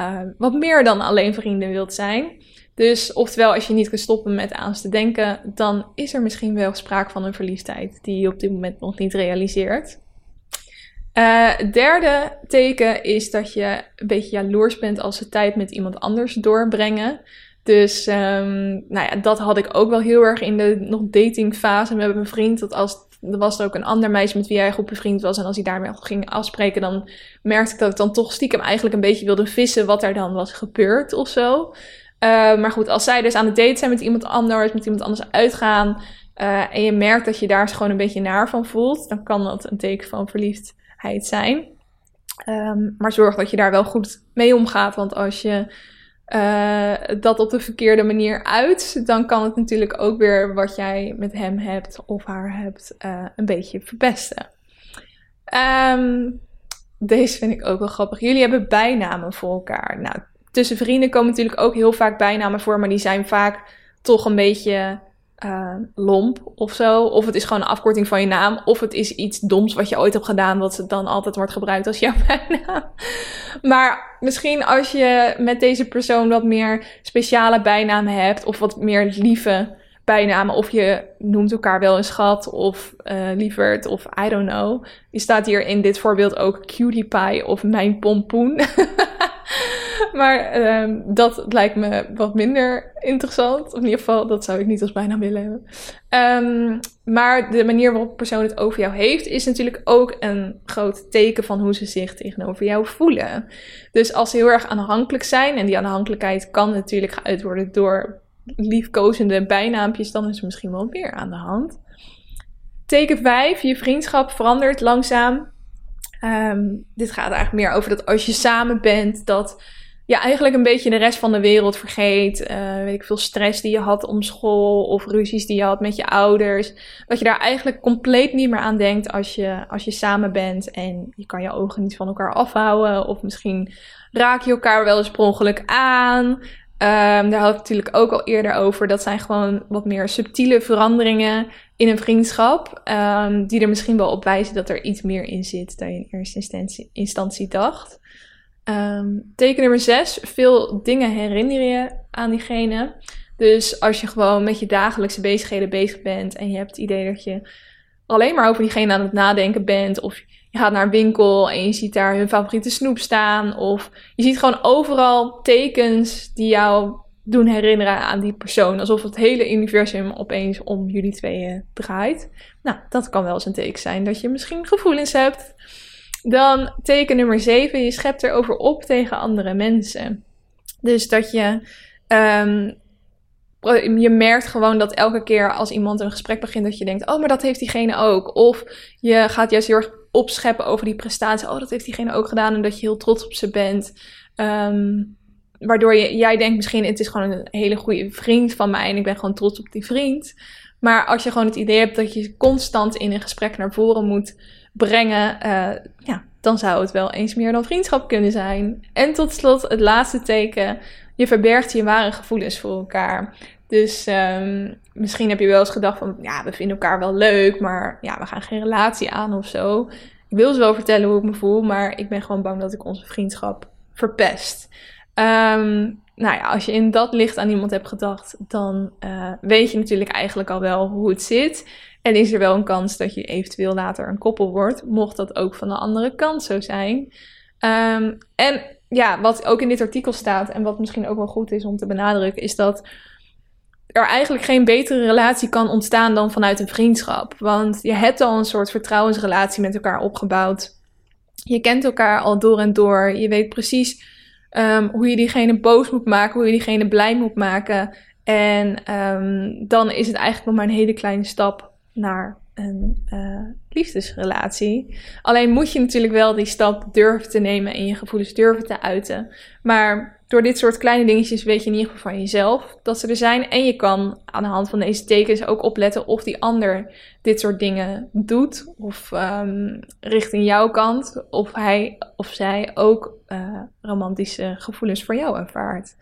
uh, wat meer dan alleen vrienden wilt zijn. Dus oftewel, als je niet kunt stoppen met aan te denken, dan is er misschien wel sprake van een verliefdheid die je op dit moment nog niet realiseert. Uh, derde teken is dat je een beetje jaloers bent als ze tijd met iemand anders doorbrengen. Dus um, nou ja, dat had ik ook wel heel erg in de nog datingfase met mijn vriend. Dat als er was er ook een ander meisje met wie hij goed bevriend was. En als hij daarmee ging afspreken, dan merkte ik dat ik dan toch stiekem eigenlijk een beetje wilde vissen wat er dan was gebeurd of zo. Uh, maar goed, als zij dus aan het date zijn met iemand anders, met iemand anders uitgaan. Uh, en je merkt dat je daar gewoon een beetje naar van voelt, dan kan dat een teken van verliefdheid zijn. Um, maar zorg dat je daar wel goed mee omgaat. Want als je uh, dat op de verkeerde manier uit, dan kan het natuurlijk ook weer wat jij met hem hebt of haar hebt uh, een beetje verpesten. Um, deze vind ik ook wel grappig. Jullie hebben bijnamen voor elkaar. Nou, tussen vrienden komen natuurlijk ook heel vaak bijnamen voor, maar die zijn vaak toch een beetje uh, lomp of zo. Of het is gewoon een afkorting van je naam. Of het is iets doms wat je ooit hebt gedaan, wat dan altijd wordt gebruikt als jouw bijnaam. Maar misschien als je met deze persoon wat meer speciale bijnamen hebt, of wat meer lieve bijnamen, of je noemt elkaar wel een schat, of uh, lieverd, of I don't know. Je staat hier in dit voorbeeld ook cutie pie of mijn pompoen. maar ehm, dat lijkt me wat minder interessant. In ieder geval, dat zou ik niet als bijnaam willen hebben. Ehm, maar de manier waarop een persoon het over jou heeft, is natuurlijk ook een groot teken van hoe ze zich tegenover jou voelen. Dus als ze heel erg aanhankelijk zijn, en die aanhankelijkheid kan natuurlijk geuit worden door liefkozende bijnaampjes, dan is er misschien wel meer aan de hand. Teken 5, je vriendschap verandert langzaam. Ehm, dit gaat eigenlijk meer over dat als je samen bent, dat je eigenlijk een beetje de rest van de wereld vergeet. Uh, weet ik veel stress die je had om school of ruzies die je had met je ouders. Dat je daar eigenlijk compleet niet meer aan denkt als je, als je samen bent en je kan je ogen niet van elkaar afhouden. Of misschien raak je elkaar wel eens per ongeluk aan. Um, daar had ik natuurlijk ook al eerder over. Dat zijn gewoon wat meer subtiele veranderingen in een vriendschap. Um, die er misschien wel op wijzen dat er iets meer in zit dan je in eerste instantie, instantie dacht. Um, teken nummer 6. Veel dingen herinner je aan diegene. Dus als je gewoon met je dagelijkse bezigheden bezig bent en je hebt het idee dat je alleen maar over diegene aan het nadenken bent, of je gaat naar een winkel en je ziet daar hun favoriete snoep staan. Of je ziet gewoon overal tekens die jou doen herinneren aan die persoon. Alsof het hele universum opeens om jullie tweeën draait. Nou, dat kan wel eens een teken zijn dat je misschien gevoelens hebt. Dan teken nummer 7. Je schept erover op tegen andere mensen. Dus dat je. Um, je merkt gewoon dat elke keer als iemand een gesprek begint, dat je denkt: Oh, maar dat heeft diegene ook. Of je gaat juist heel erg opscheppen over die prestatie. Oh, dat heeft diegene ook gedaan en dat je heel trots op ze bent. Um, waardoor je, jij denkt misschien, het is gewoon een hele goede vriend van mij en ik ben gewoon trots op die vriend. Maar als je gewoon het idee hebt dat je constant in een gesprek naar voren moet brengen, uh, ja, dan zou het wel eens meer dan vriendschap kunnen zijn. En tot slot het laatste teken. Je verbergt je ware gevoelens voor elkaar. Dus um, misschien heb je wel eens gedacht van, ja, we vinden elkaar wel leuk, maar ja, we gaan geen relatie aan of zo. Ik wil ze wel vertellen hoe ik me voel, maar ik ben gewoon bang dat ik onze vriendschap verpest. Um, nou ja, als je in dat licht aan iemand hebt gedacht, dan uh, weet je natuurlijk eigenlijk al wel hoe het zit. En is er wel een kans dat je eventueel later een koppel wordt, mocht dat ook van de andere kant zo zijn. Um, en ja, wat ook in dit artikel staat en wat misschien ook wel goed is om te benadrukken, is dat er eigenlijk geen betere relatie kan ontstaan dan vanuit een vriendschap. Want je hebt al een soort vertrouwensrelatie met elkaar opgebouwd. Je kent elkaar al door en door. Je weet precies um, hoe je diegene boos moet maken, hoe je diegene blij moet maken. En um, dan is het eigenlijk nog maar een hele kleine stap naar een uh, liefdesrelatie. Alleen moet je natuurlijk wel die stap durven te nemen en je gevoelens durven te uiten. Maar door dit soort kleine dingetjes weet je in ieder geval van jezelf dat ze er zijn. En je kan aan de hand van deze tekens ook opletten of die ander dit soort dingen doet. Of um, richting jouw kant. Of hij of zij ook uh, romantische gevoelens voor jou ervaart.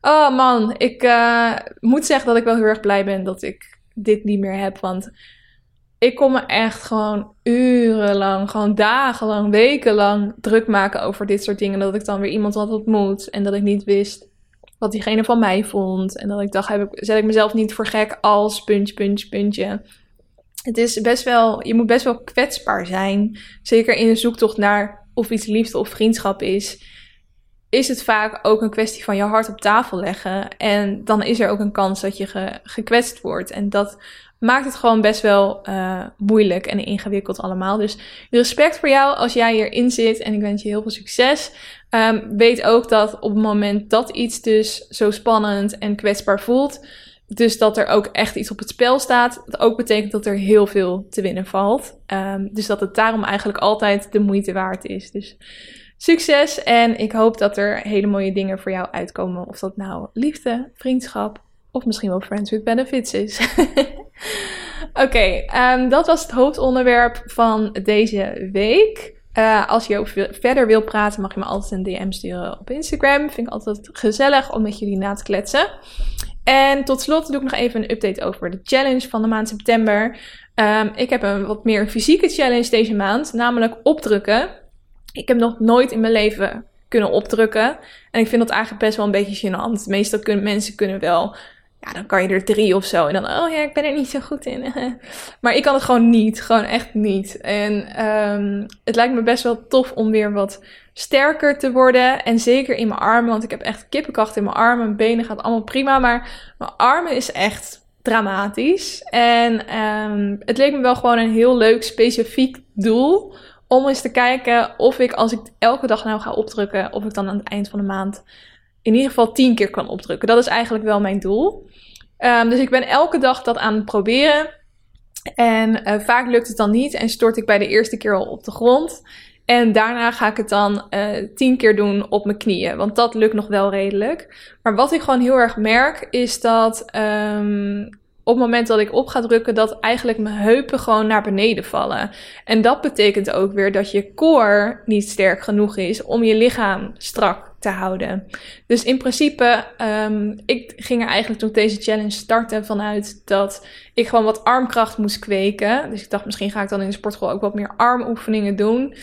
Oh man, ik uh, moet zeggen dat ik wel heel erg blij ben dat ik dit niet meer heb. Want ik kon me echt gewoon urenlang, gewoon dagenlang, wekenlang druk maken over dit soort dingen. Dat ik dan weer iemand had ontmoet en dat ik niet wist wat diegene van mij vond. En dat ik dacht, heb ik, zet ik mezelf niet voor gek als puntje, puntje, puntje. Het is best wel, je moet best wel kwetsbaar zijn. Zeker in de zoektocht naar of iets liefde of vriendschap is. Is het vaak ook een kwestie van je hart op tafel leggen. En dan is er ook een kans dat je ge, gekwetst wordt. En dat maakt het gewoon best wel uh, moeilijk en ingewikkeld allemaal. Dus respect voor jou als jij hierin zit en ik wens je heel veel succes. Um, weet ook dat op het moment dat iets dus zo spannend en kwetsbaar voelt, dus dat er ook echt iets op het spel staat, dat ook betekent dat er heel veel te winnen valt. Um, dus dat het daarom eigenlijk altijd de moeite waard is. Dus succes en ik hoop dat er hele mooie dingen voor jou uitkomen. Of dat nou liefde, vriendschap of misschien wel Friends with Benefits is. Oké, um, dat was het hoofdonderwerp van deze week. Uh, als je ook verder wil praten, mag je me altijd een DM sturen op Instagram. Vind ik altijd gezellig om met jullie na te kletsen. En tot slot doe ik nog even een update over de challenge van de maand september. Um, ik heb een wat meer fysieke challenge deze maand, namelijk opdrukken. Ik heb nog nooit in mijn leven kunnen opdrukken. En ik vind dat eigenlijk best wel een beetje gênant. Meestal kunnen mensen kunnen wel ja, dan kan je er drie of zo. En dan, oh ja, ik ben er niet zo goed in. maar ik kan het gewoon niet. Gewoon echt niet. En ehm, het lijkt me best wel tof om weer wat sterker te worden. En zeker in mijn armen, want ik heb echt kippenkracht in mijn armen. Mijn benen gaat allemaal prima. Maar mijn armen is echt dramatisch. En um, het leek me wel gewoon een heel leuk specifiek doel. Om eens te kijken of ik, als ik elke dag nou ga opdrukken, of ik dan aan het eind van de maand in ieder geval tien keer kan opdrukken. Dat is eigenlijk wel mijn doel. Um, dus ik ben elke dag dat aan het proberen. En uh, vaak lukt het dan niet en stort ik bij de eerste keer al op de grond. En daarna ga ik het dan uh, tien keer doen op mijn knieën. Want dat lukt nog wel redelijk. Maar wat ik gewoon heel erg merk, is dat um, op het moment dat ik op ga drukken, dat eigenlijk mijn heupen gewoon naar beneden vallen. En dat betekent ook weer dat je core niet sterk genoeg is om je lichaam strak te houden. Dus in principe, um, ik ging er eigenlijk toen deze challenge starten vanuit dat ik gewoon wat armkracht moest kweken. Dus ik dacht, misschien ga ik dan in de sportschool ook wat meer armoefeningen doen.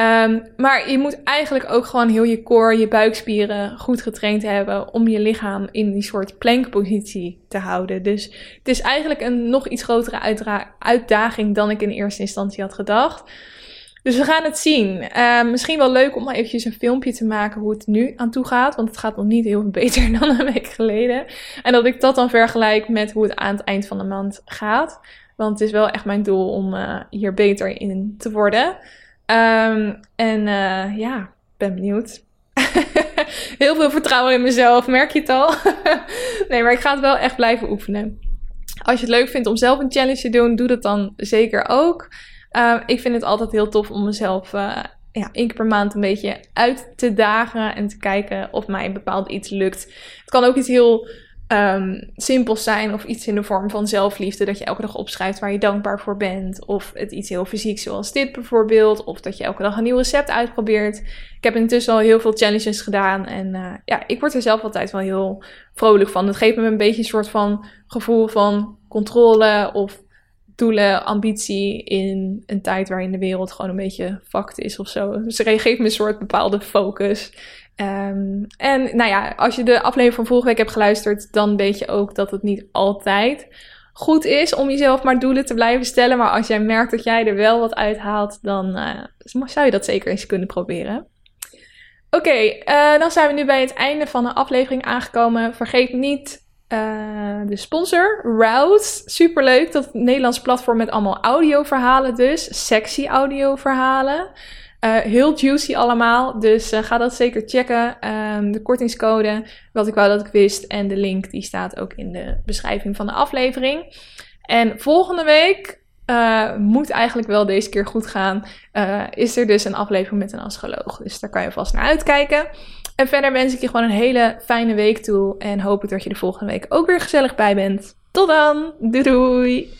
Um, maar je moet eigenlijk ook gewoon heel je core, je buikspieren goed getraind hebben om je lichaam in die soort plankpositie te houden. Dus het is eigenlijk een nog iets grotere uitdaging dan ik in eerste instantie had gedacht. Dus we gaan het zien. Uh, misschien wel leuk om maar eventjes een filmpje te maken hoe het nu aan toe gaat. Want het gaat nog niet heel veel beter dan een week geleden. En dat ik dat dan vergelijk met hoe het aan het eind van de maand gaat. Want het is wel echt mijn doel om uh, hier beter in te worden. Um, en uh, ja, ben benieuwd. heel veel vertrouwen in mezelf, merk je het al? nee, maar ik ga het wel echt blijven oefenen. Als je het leuk vindt om zelf een challenge te doen, doe dat dan zeker ook. Uh, ik vind het altijd heel tof om mezelf uh, ja, één keer per maand een beetje uit te dagen en te kijken of mij een bepaald iets lukt. Het kan ook iets heel um, simpels zijn of iets in de vorm van zelfliefde, dat je elke dag opschrijft waar je dankbaar voor bent. Of het iets heel fysiek zoals dit bijvoorbeeld, of dat je elke dag een nieuw recept uitprobeert. Ik heb intussen al heel veel challenges gedaan en uh, ja, ik word er zelf altijd wel heel vrolijk van. Het geeft me een beetje een soort van gevoel van controle of doelen, ambitie in een tijd waarin de wereld gewoon een beetje fucked is of zo. Dus het geeft me een soort bepaalde focus. Um, en nou ja, als je de aflevering van vorige week hebt geluisterd, dan weet je ook dat het niet altijd goed is om jezelf maar doelen te blijven stellen. Maar als jij merkt dat jij er wel wat uithaalt, dan uh, zou je dat zeker eens kunnen proberen. Oké, uh, dan zijn we nu bij het einde van de aflevering aangekomen. Vergeet niet uh, de sponsor, Rouse. Superleuk, dat Nederlands platform met allemaal audioverhalen dus. Sexy audioverhalen. Uh, heel juicy allemaal, dus uh, ga dat zeker checken. Um, de kortingscode, wat ik wou dat ik wist. En de link die staat ook in de beschrijving van de aflevering. En volgende week uh, moet eigenlijk wel deze keer goed gaan. is er dus een aflevering met een astroloog. Dus daar kan je vast naar uitkijken. En verder wens ik je gewoon een hele fijne week toe. En hoop ik dat je de volgende week ook weer gezellig bij bent. Tot dan. Doei doei.